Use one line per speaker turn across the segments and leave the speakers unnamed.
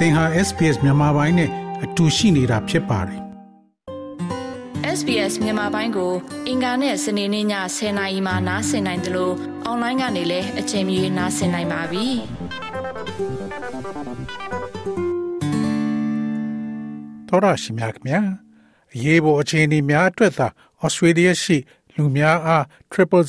သင်ဟာ SPS မြန်မာပိုင်းနဲ့အတူရှိနေတာဖြစ်ပါတယ်
SBS မြန်မာပိုင်းကို အင်ကာနဲ့စနေနေ့ည10:00နာရီမှနားဆင်နိုင်တယ်လို့အွန်လိုင်းကနေလည်းအချိန်မီနားဆင်နိုင်ပါပြီ။
သောရရှိမြခင်ဗျာရေးပေါ်အခြေအနေများအတွက်သာဩစတြေးလျရှိ လူများအား000ကို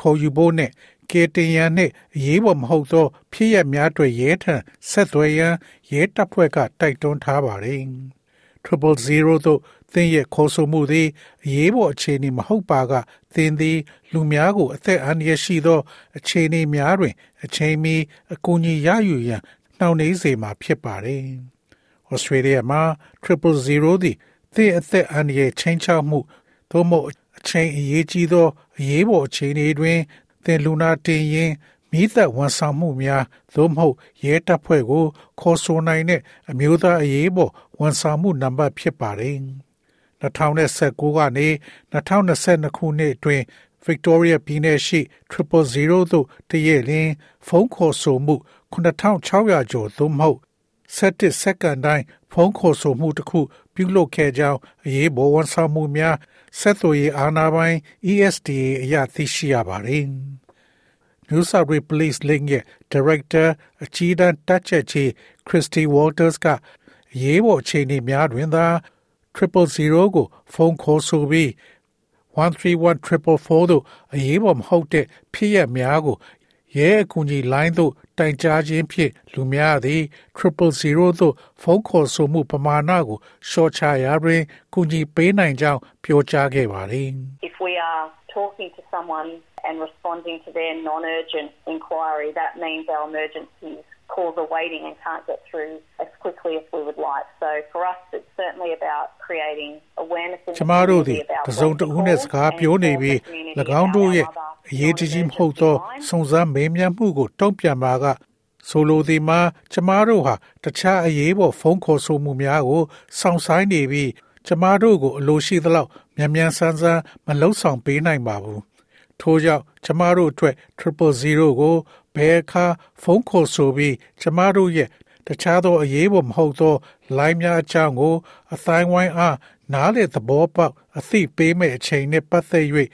ခေါ်ယူဖို့နဲ့ကေတရန်နှင့်အရေးပေါ်မဟုတ်သော ဖြစ်ရများတွေရဲထံဆက်သွယ်ရန်ရဲတပ်ဖွဲ့ကတိုက်တွန်းထားပါတယ်။ Triple Zero တို့သင်ရဲ့ခေါ်ဆိုမှုသည်အရေးပေါ်အခြေအနေမဟုတ်ပါကသင်သည် လူများကိုအသက်အန္တရာယ်ရှိသော အခြေအနေများတွင် အချိန်မီအကူအညီရယူရန်နှောင့်နှေးစေမှာဖြစ်ပါတယ်။ Australia မှာ Triple Zero သည်သင်အသက်အန္တရာယ်ချင်းချောက်မှု သို့မဟုတ်အချိန်အရေးကြီးသောအရေးပေါ်အခြေအနေတွင်သင်လူနာတင်ရင်မိသက်ဝန်ဆောင်မှုများသို့မဟုတ်ရဲတပ်ဖွဲ့ကိုခေါ်ဆိုနိုင်တဲ့အမျိုးသားအရေးပေါ်ဝန်ဆောင်မှုနံပါတ်ဖြစ်ပါတယ်။2019ကနေ2022ခုနှစ်အတွင်း Victoria ပြည်နယ်ရှိ000သို့တရက်လင်းဖုန်းခေါ်ဆိုမှု9600ကျော်သို့မဟုတ်7စက္ကန့်တိုင်းဖုန်းခေါ်ဆိုမှုတစ်ခု ပြုလုပ်ခဲ့ကြောင်းအရေးပေါ်ဝန်ဆောင်မှုများဆက်သွယ်ရေးအာဏာပိုင် ESTA အရသိရှိရပါတယ်။ New South Wales Police Link ရဲ့ Director အကြီးတန်းတပ်ချက်ကြီး Christy Walters ကရေးပေါ်အခြေအနေများတွင်သာ000ကိုဖုန်းခေါ်ဆိုပြီး131444တို့အရေးပေါ်မဟုတ်တဲ့ဖြစ်ရများကို ရဲအကူအညီလိုင်းသို့တိုင်ကြားခြင်းဖြင့်လူများသည်000သို့ဖုန်းခေါ်ဆိုမှုပမာဏကိုလျှော့ချရာတွင်ကူညီပေးနိုင်ကြောင်းပြောကြားခဲ့ပါသည်
If we are talking to someone and responding to their non-urgent inquiry, that means our emergencies calls are waiting and can't get through as quickly as we would like. So for us, it's certainly about creating awareness in
ကျမတို့သည်တစုံတဦးနှင့်စကားပြောနေပြီး၎င်းတို့ရဲ့အရေးကြီးမဟုတ်သောစုံစမ်းမေးမြန်းမှုကိုတုံ့ပြန်ပါကဆိုလိုသည်မှာကျမတို့ဟာတခြားအရေးပေါ်ဖုန်းခေါ်ဆိုမှုများကိုစောင့်ဆိုင်းနေပြီးကျမတို့ကိုအလိုရှိသလောက်မြန်မြန်ဆန်းဆန်းမလှုပ်ဆောင်ပေးနိုင်ပါဘူးထို့ကြောင့်ကျမတို့အတွက်000ကို ဘယ်အခါဖုန်းခေါ်ဆိုပြီးကျမတို့ရဲ့တခြားသောအရေးပေါ်မဟုတ်သော လိုင်းများအကြောင်းကို အတိုင်းဝိုင်းအားနားလေသဘောပေါက်အသိပေးမဲ့အချိန်နဲ့ပတ်သက်၍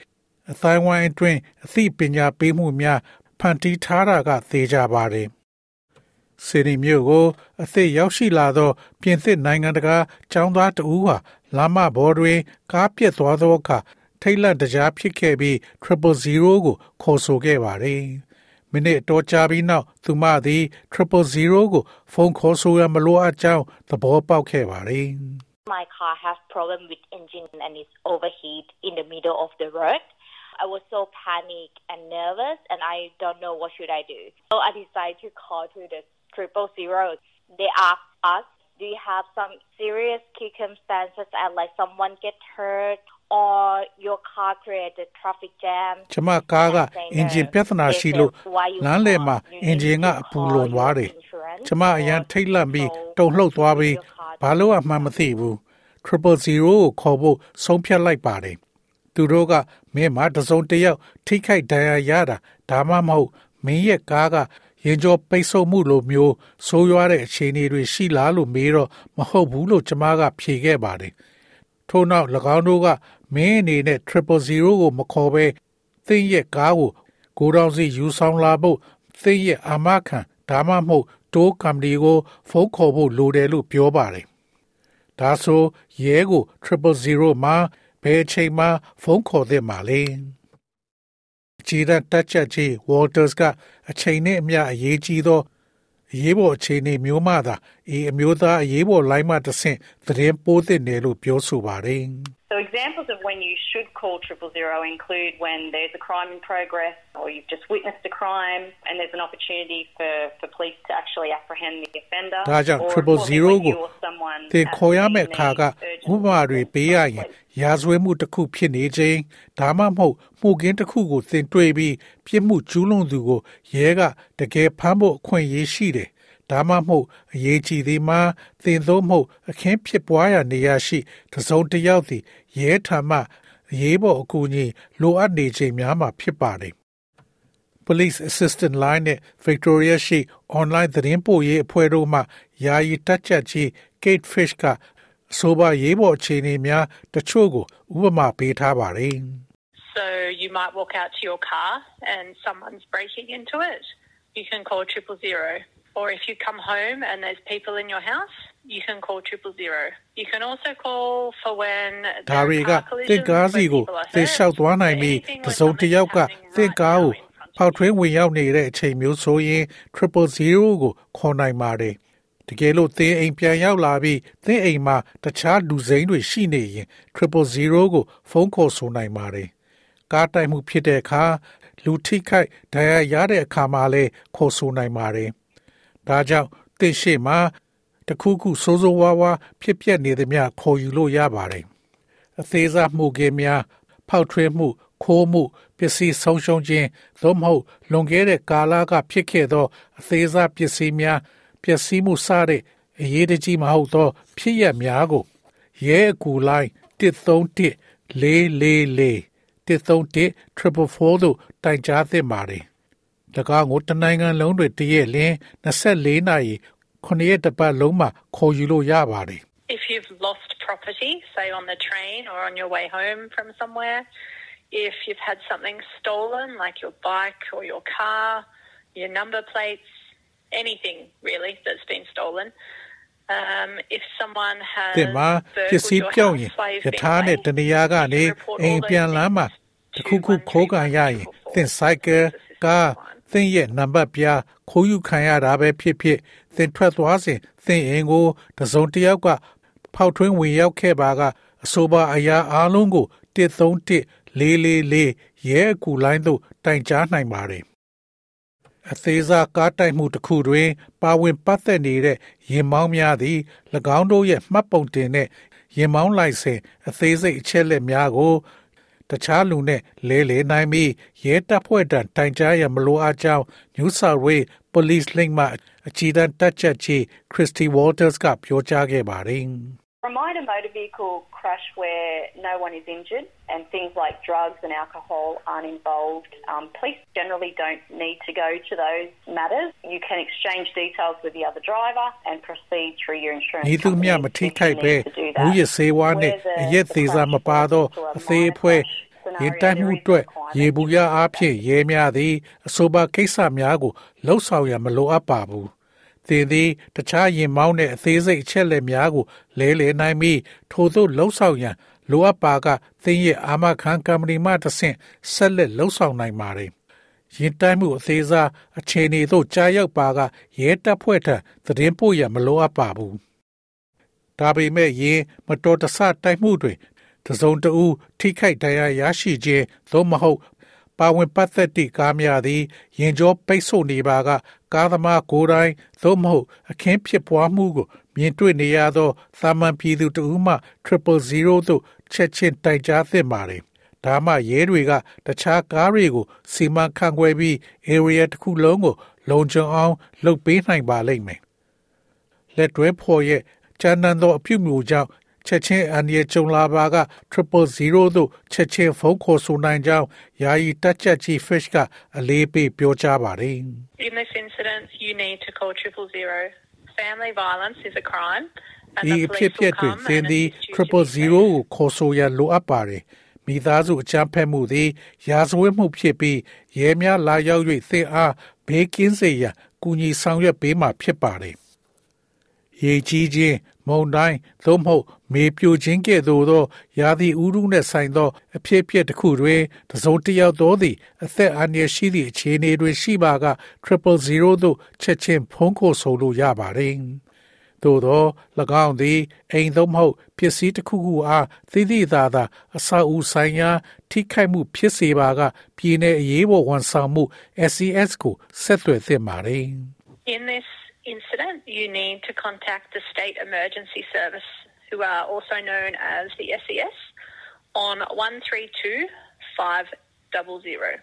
အတိုင်းဝိုင်းအတွင်းအသိပညာပေးမှုများဖန်တီးထားတာကသေချာပါတယ်။စီရီမျိုးကို အသစ်ရောက်ရှိလာသော ပြင်သစ်နိုင်ငံတကာចောင်းသားတဦးဟာလာမဘော်တွင်ကားပြက်သွားသောအခါထိတ်လန့်တကြားဖြစ်ခဲ့ပြီး000ကိုခေါ်ဆိုခဲ့ပါတယ်။ မိနစ်တော်ကြာပြီးနောက်သူမသည်000ကိုဖုန်းခေါ်ဆိုရမလိုအပ်ကြောင်းသဘောပေါက်ခဲ့ပါတယ်။
My car has problem with engine and it's overheat in the middle of the road. I was so panicked and nervous and I don't know what should I do. So I decided to call to the triple zero. They asked us, do you have some serious circumstances and like someone get hurt or your car created traffic jam
ကျမကားကအင်ဂျင်ပြဿနာရှိလို့လမ်းလယ်မှာအင်ဂျင်ကအပူလွန်သွားတယ်ကျမအရန်ထိတ်လန့်ပြီးတုန်လှုပ်သွားပြီးဘာလို့အမှန်မသိဘူး triple zero ကိုခေါ်ဖို့ဆုံးဖြတ်လိုက်ပါတယ်သူတို့ကမင်းမတစုံတယောက်ထိခိုက်ဒဏ်ရာရတာဒါမှမဟုတ်မင်းရဲ့ကားကရင်ကျော်ပိတ်ဆို့မှုလိုမျိုးဆိုးရွားတဲ့အခြေအနေတွေရှိလားလို့မေးတော့မဟုတ်ဘူးလို့ကျမကဖြေခဲ့ပါတယ်ထို့နောက်၎င်းတို့က မင်းအနေနဲ့ triple zero ကိုမခေါ်ဘဲသင်ရဲ့ကားကိုကိုတောင်စီယူဆောင်လာဖို့သင်ရဲ့အာမခံဒါမှမဟုတ်တိုးကမ္ပဏီကိုဖုန်းခေါ်ဖို့လိုတယ်လို့ပြောပါတယ်။ဒါဆိုရဲကို triple zero မှာဘယ်အချိန်မှဖုန်းခေါ်သင့်ပါလဲ။ခြေတက်တက်ချက်ကြီး Walters ကအချိန်နဲ့အမျှအရေးကြီးသောအရေးပေါ်အခြေအနေမျိုးမှသာအေအမျိုးသားအရေးပေါ်လိုင်းမှတဆင့်သတင်းပိုးသင့်တယ်လို့ပြောဆိုပါတယ်။
So examples of when you should call triple zero include when there's a crime in progress or you've just witnessed a crime and there's an opportunity for, for police to actually apprehend the offender.
ဒါကြောင့် triple zero ကိုသင်ခေါ်ရမယ့်အခါကဥပမာတွေပေးရရင်ရာဇဝဲမှုတစ်ခုဖြစ်နေခြင်းဒါမှမဟုတ်မှုကင်းတစ်ခုကိုသင်တွေ့ပြီးပြစ်မှုကျူးလွန်သူကိုရဲကတကယ်ဖမ်းဖို့အခွင့်အရေးရှိတယ် ဒါမှမဟုတ်အရေးကြီးသည်မှာသင်သို့မဟုတ်အခင်းဖြစ်ပွားရာနေရာရှိတစုံတစ်ယောက်သည်ရဲထံမှအရေးပေါ်အကူအညီလိုအပ်နေချိန်များမှာဖြစ်ပါတယ် Police Assistant Line နဲ့ Victoria ရှိ online သတင်းပို့ရေးအဖွဲ့တို့မှယာယီတက်ချက်ကြီး Kate Fish ကဆိုပါရေးပေါ်အခြေအနေများတချို့ကိုဥပမာပေးထားပါတယ်
So you might walk out to your car and someone's breaking into it. You can call triple zero. Or if you come home and there's people in your house, you can call triple zero. You can also call for when
ဒါ
there
တွေ
are
က
car
သင်
collisions
ကားစီ
where
ကို
people are
သင်
hurt.
လျှောက်သွားနိုင်ပြီး
Anything
တ
where
စုံတစ်ယောက်က
something's
သင်
happening
ကား
right
ကို
now in front of
ဖောက်ထွင်းဝင်ရောက်နေတဲ့အချိန်မျိုးဆိုရင် triple zero ကိုခေါ်နိုင်ပါတယ်တကယ်လို့သင်အိမ်ပြန်ရောက်လာပြီးသင်အိမ်မှာတခြားလူစိမ်းတွေရှိနေရင် triple zero ကိုဖုန်းခေါ်ဆိုနိုင်ပါတယ်ကားတိုက်မှုဖြစ်တဲ့အခါလူထိခိုက်ဒဏ်ရာရတဲ့အခါမှာလည်းခေါ်ဆိုနိုင်ပါတယ် ဒါကြောင့်သင်ရှိမှာတခုခုစိုးစိုးဝါးဝါဖြစ်ပျက်နေသည်များခေါ်ယူလို့ရပါတယ်အသေးစားမှုကင်းများဖောက်ထွင်းမှုခိုးမှုပစ္စည်းဆုံးရှုံးခြင်းသို့မဟုတ်လွန်ခဲ့တဲ့ကာလကဖြစ်ခဲ့သော အသေးစားပစ္စည်းများပျက်စီးမှုစတဲ့အရေးတကြီးမဟုတ်သောဖြစ်ရများကိုရဲအကူလိုင်း131 444 131 444တို့တိုင်ကြားသင့်ပါတယ်၎ င်းကိုတနိုင်ငံလုံးတွင်တရက်လျှင်24နာရီ9ရက်တစ်ပတ်လုံးမှာခေါ်ယူလို့ရပါတယ်
If you've lost property, say on the train or on your way home from somewhere, if you've had something stolen, like your bike or your car, your number plates, anything really that's been stolen, um, if someone has
တင်မှာပစ္စ
burgled
ည်း
your
ပြောင်း
house
ရင်
while you've
ယ
been
ထာနဲ့
away,
တနေရာကနေ
you report
အိမ်
all those
ပြန်လမ်းမှာ
things
တခုခု
to
ခိုးကန်ရရင်သင်ဆိုင်ကယ်ကား သင်ရဲ့နံပါတ်ပြားခိုးယူခံရတာပဲဖြစ်ဖြစ်သင်ထွက်သွားစဉ်သင်အိမ်ကိုတစုံတစ်ယောက်ကဖောက်ထွင်းဝင်ရောက်ခဲ့ပါကအဆိုပါအရာအလုံးကို131 444ရဲအကူလိုင်းသို့တိုင်ကြားနိုင်ပါတယ်အသေးစားကားတိုက်မှုတစ်ခုတွင် ပါဝင်ပတ်သက်နေတဲ့ရင်မောင်းများသည်၎င်းတို့ရဲ့မှတ်ပုံတင်တဲ့ရင်မောင်းလိုင်စင်အသေးစိတ်အချက်လက်များကို တခြားလူနဲ့လဲလှယ်နိုင်ပြီးရဲတပ်ဖွဲ့ထံတိုင်ကြားရန်မလိုအပ်ကြောင်း New South Wales Police Link မှအကြီးတန်းတပ်ချက်ကြီး Christy Walters ကပြောကြားခဲ့ပါတယ်
Remind a motor vehicle crash where no one is injured and things like drugs and alcohol aren't involved. Um, police generally don't need to go to those matters. You can exchange details with the other driver and proceed through your insurance
ဤသူမျှ
company
မ
if
ထိ
you
ခိုက်ပဲ
need to do
မူ
that.
ရစေဝါနဲ့
Where the-
အရက်သေးစားမပါသော
the crash
အသေးအဖွဲရင်တိုက်မှုအတွက်ရေဘူးရအားဖြင့်ရဲများသည်အဆိုပါကိစ္စများကိုလှုပ်ဆောင်ရန်မလိုအပ်ပါဘူး သင်သည်တခြားရင်မောင်းတဲ့အသေးစိတ်အချက်လက်များကိုလဲလှယ်နိုင်ပြီးထို့သို့လှုပ်ဆောင်ရန်လိုအပ်ပါကသင်ရဲ့အာမခံကမ္ပဏီမှတဆင့်ဆက်လက်လှုပ်ဆောင်နိုင်ပါတယ်ရင်တိုက်မှုအသေးစားအခြေအနေသို့ကြားရောက်ပါကရဲတပ်ဖွဲ့ထံသတင်းပို့ရန်မလိုအပ်ပါဘူးဒါပေမဲ့ယင်မတော်တဆတိုက်မှုတွင်တစုံတဦးထိခိုက်ဒဏ်ရာရရှိခြင်းသို့မဟုတ် ပါဝင်ပတ်သက်သည့်ကားများသည်ရင်ကျောပိတ်ဆို့နေပါကကားသမားကိုယ်တိုင်သို့မဟုတ်အခင်းဖြစ်ပွားမှုကိုမြင်တွေ့နေရသောသာမန်ပြည်သူတဦးမှ000သို့ချက်ချင်းတိုင်ကြားသင့်ပါသည်ဒါမှရဲတွေကတခြားကားတွေကိုစီမံခန့်ခွဲပြီး area တစ်ခုလုံးကို လုံခြုံအောင်လုပ်ပေးနိုင်ပါလိမ့်မယ်လက်တွဲဖော်ရဲ့ကျန်းနန်းသောအပြုမျိုးကြောင့် ချက်ချင်းအန်ဒီကြုံလာပါက000သို့ချက်ချင်းဖုန်းခေါ်ဆိုနိုင်ကြောင်းယာယီတက်ချက်ကြီး fish ကအလေးပေးပြောကြားပါတယ်
In this incident, you need to call triple zero. Family violence is a crime. And
ဒီ
the
အဖြစ်
police
ဖြစ်
will
တွင်
come
သင်
and
သည်
assist you to be
triple zero
safe.
ကိုခေါ်ဆိုရန်လိုအပ်ပါတယ်မိသားစုအကြမ်းဖက်မှုသည်ရာဇဝတ်မှုဖြစ်ပြီးရဲများလာရောက်၍သင်အားဘေးကင်းစေရန်ကူညီဆောင်ရွက်ပေးမှာဖြစ်ပါတယ်ရေကြီးခြင်း မုန်တိုင်းသို့မဟုတ်မေပြိုခြင်းကဲ့သို့သောရာသီဥတုနှင့်ဆိုင်သော အဖြစ်အပျက်တစ်ခုတွင်တစ်စုံတစ်ယောက်သောသည်အသက်အန္တရာယ်ရှိသည့်အခြေအနေတွင်ရှိပါက000သို့ချက်ချင်းဖုန်းခေါ်ဆိုလို့ရပါတယ်သို့သော၎င်းသည်အိမ်သို့မဟုတ်ပစ္စည်းတစ်ခုခုအားသိသိသာသာအဆောက်အဦဆိုင်ရာထိခိုက်မှုဖြစ်စေပါကပြည်내အရေးပေါ်ဝန်ဆောင်မှု SCS ကိုဆက်သွယ်သင့်ပါတယ်
In this incident, you need to contact the State Emergency Service, who are also known as the SES, on 132 500.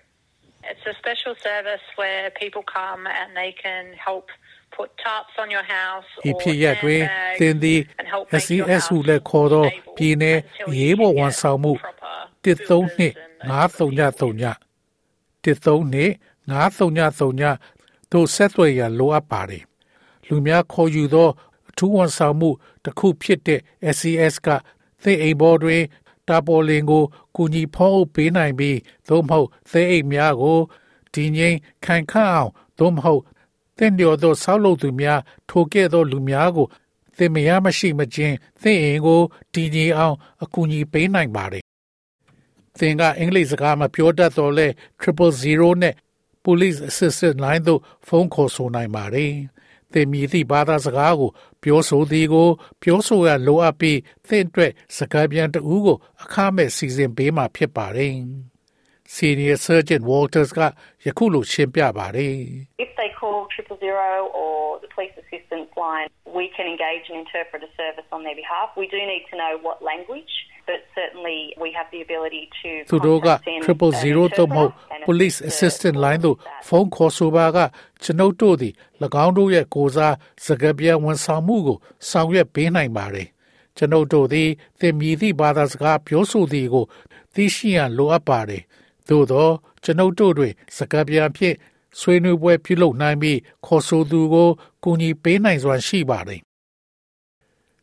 It's a special service where people come and they can help put tarps on your house
ဒီ
or
ဖြစ်ရက်တွင်
sandbags
သင်သည်
and help make your
SES
house
ဟုလည်းခေါ်သော
stable
ပြည်내 အ
until
ရေး
you
ပေါ်
can
ဝန်
get
ဆောင်မှု
proper
တစ်သုံး
builders
နှစ်
and those sort of people.
939တစ်သုံးနှစ် 9339တို့ဆက်သွယ်ရန်လိုအပ်ပါတယ် လူများခေါ်ယူသောအထူးဝန်ဆောင်မှုတစ်ခုဖြစ်တဲ့ SCS ကသင်အိမ်ဘော်တွင်တာပေါ်လင်ကိုကူညီဖောင်းအုပ်ပေးနိုင်ပြီးသို့မဟုတ်သဲအိမ်များကိုဒီငိမ့်ခိုင်ခန့်အောင်သို့မဟုတ်သင်လျော်သောဆောက်လုပ်သူများထိုကဲ့သောလူများကိုသင်မယားမရှိမချင်းသင်အိမ်ကိုတည်ငြိမ်အောင်အကူအညီပေးနိုင်ပါတယ်။သင်ကအင်္ဂလိပ်စကားမပြောတတ်တော့လဲ000နဲ့ Police Assistance Line သို့ဖုန်းခေါ်ဆိုနိုင်ပါတယ်။ သင်မြည်သည့်ဘာသာစကားကို ပြောဆိုသည်ကို ပြောဆိုရလိုအပ်ပြီးသင်အတွက်စကားပြန်တဦးကို အခမဲ့စီစဉ်ပေးမှာဖြစ်ပါတယ်။ Senior Surgeon Walters ကယခုလိုရှင်းပြပါတယ်
If they call triple zero or the police assistance line, we can engage an interpreter service on their behalf. We do need to know what language, but certainly we have the ability to
သူတို့က
contact in
triple
an
zero သို့မဟုတ်
interpreter and
police
assist the
assistant line သို့
with that.
ဖုန်းခေါ်ဆိုပါကကျွန်ုပ်တို့သည်၎င်းတို့ရဲ့ကိုယ်စားစကားပြန်ဝန်ဆောင်မှုကိုဆောင်ရွက်ပေးနိုင်ပါတယ်ကျွန်ုပ်တို့သည်သင်မြည်သည့်ဘာသာစကားပြောဆိုသည်ကိုသိရှိရန်လိုအပ်ပါတယ်သို့သောကျွန်ုပ်တို့တွင်စကားပြန်ဖြင့်ဆွေးနွေးပွဲပြုလုပ်နိုင်ပြီးခေါ်ဆိုသူကိုကူညီပေးနိုင်စွာရှိပါတယ်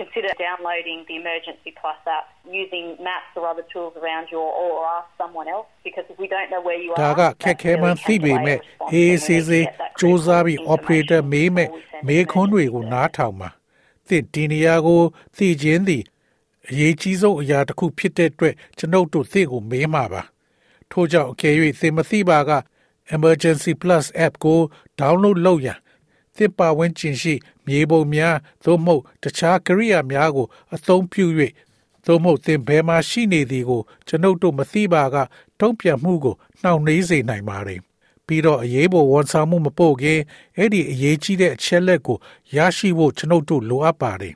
consider downloading the Emergency Plus app, using maps or other tools around you, or, or ask someone else. Because if we don't know where you
ဒါ
are,
က
that
ခက်ခဲ
really
မှန်း
can
သိပေ
delay a
မဲ့
response,
အေး
and we
စေး
need to
စေး
get that
စူးစမ်းပြီး
critical
operator
information
မေးမဲ့
before we send
မေးခွန်းတွေကို
emergency
နားထောင်ပါသင်ဒီနေရာကိုသိခြင်းသည်အရေးကြီးဆုံးအရာတစ်ခုဖြစ်တဲ့အတွက်ကျွန်ုပ်တို့သိကိုမေးမှာပါထို့ကြောင့်အကယ်၍သင်မသိပါက Emergency Plus app ကို download လုပ်ရန်သစ်ပါဝင်ကျင်ရှိ မြေပုံများသို့မဟုတ်တခြားကိရိယာများကို အသုံးပြု၍သို့မဟုတ်သင်ဘယ်မှာရှိနေသည်ကို ကျွန်ုပ်တို့မသိပါက တုံ့ပြန်မှုကိုနှောင့်နှေးစေနိုင်ပါတယ်ပြီးတော့အရေးပေါ်ဝန်ဆောင်မှုမပို့ခင်အဲ့ဒီအရေးကြီးတဲ့အချက်လက်ကိုရရှိဖို့ကျွန်ုပ်တို့လိုအပ်ပါတယ်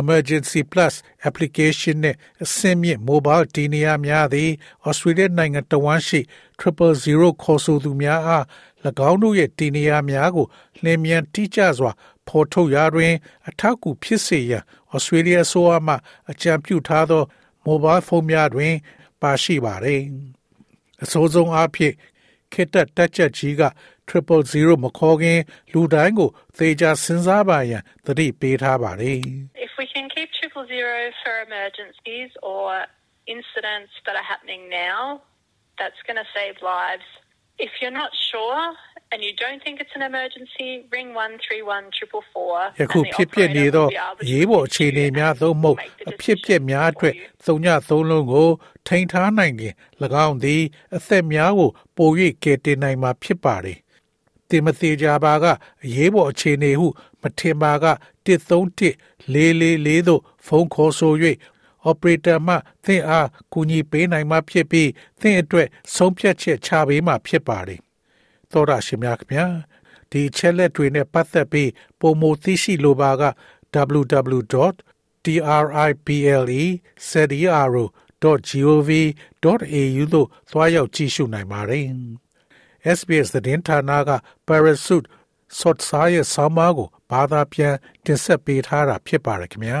Emergency Plus application နဲ့အဆင့်မြင့် mobile ဒီနေရာများသည် Australia နိုင်ငံတဝန်းရှိ000ခေါ်ဆိုသူများအား၎ င်းတို့ရဲ့ဒီနေရာများကိုလျင်မြန်တိကျစွာဖော်ထုတ်ရာတွင် အထောက်အကူဖြစ်စေရန် Australia အစိုးရမှအကြံပြုထားသော mobile ဖုန်းများတွင် ပါရှိပါသည်အစိုးဆုံးအားဖြင့်ခေတ္တတက်ချက်ကြီးက000မခေါ်ခင်လူတိုင်းကိုသေချာစဉ်းစားပါရန်သတိပေးထားပါတယ်
If we can keep triple zero for emergencies or incidents that are happening now, that's going to save lives. If you're not sure and you don't think it's an emergency, ring 131 triple four.
ယခုဖြစ်ပျက်နေသောအရေးပေါ်အခြေအနေများသို့မဟုတ်အဖြစ်ပျက်များအတွက်သုံးညသုံးလုံးကို ထိန်းထားနိုင်ရင်၎င်းသည် အသက်များကိုပို၍ကယ်တင်နိုင်မှာဖြစ်ပါတယ်။တင်မသေးကြပါကအရေးပေါ်အခြေအနေဟု မထင်ပါက131 444သို့ဖုန်းခေါ်ဆို၍ operator မှသင်အားကူညီပေးနိုင်မှာဖြစ်ပြီးသင်အတွက်ဆုံးဖြတ်ချက်ချပေးမှာဖြစ်ပါတယ်။သောရရှိမြခင်ဗျာဒီအချက်လက်တွေနဲ့ပတ်သက်ပြီးပုံမသိရှိလိုပါက www.triple.gov.au သို့သွားရောက်ကြည့်ရှုနိုင်ပါတယ်။ SBS သတင်းဌာနက Parachute ဆော့တ်စားရဲ့ဆောင်းပါးကိုဘာသာပြန်တင်ဆက်ပေးထားတာဖြစ်ပါတယ်ခင်ဗျာ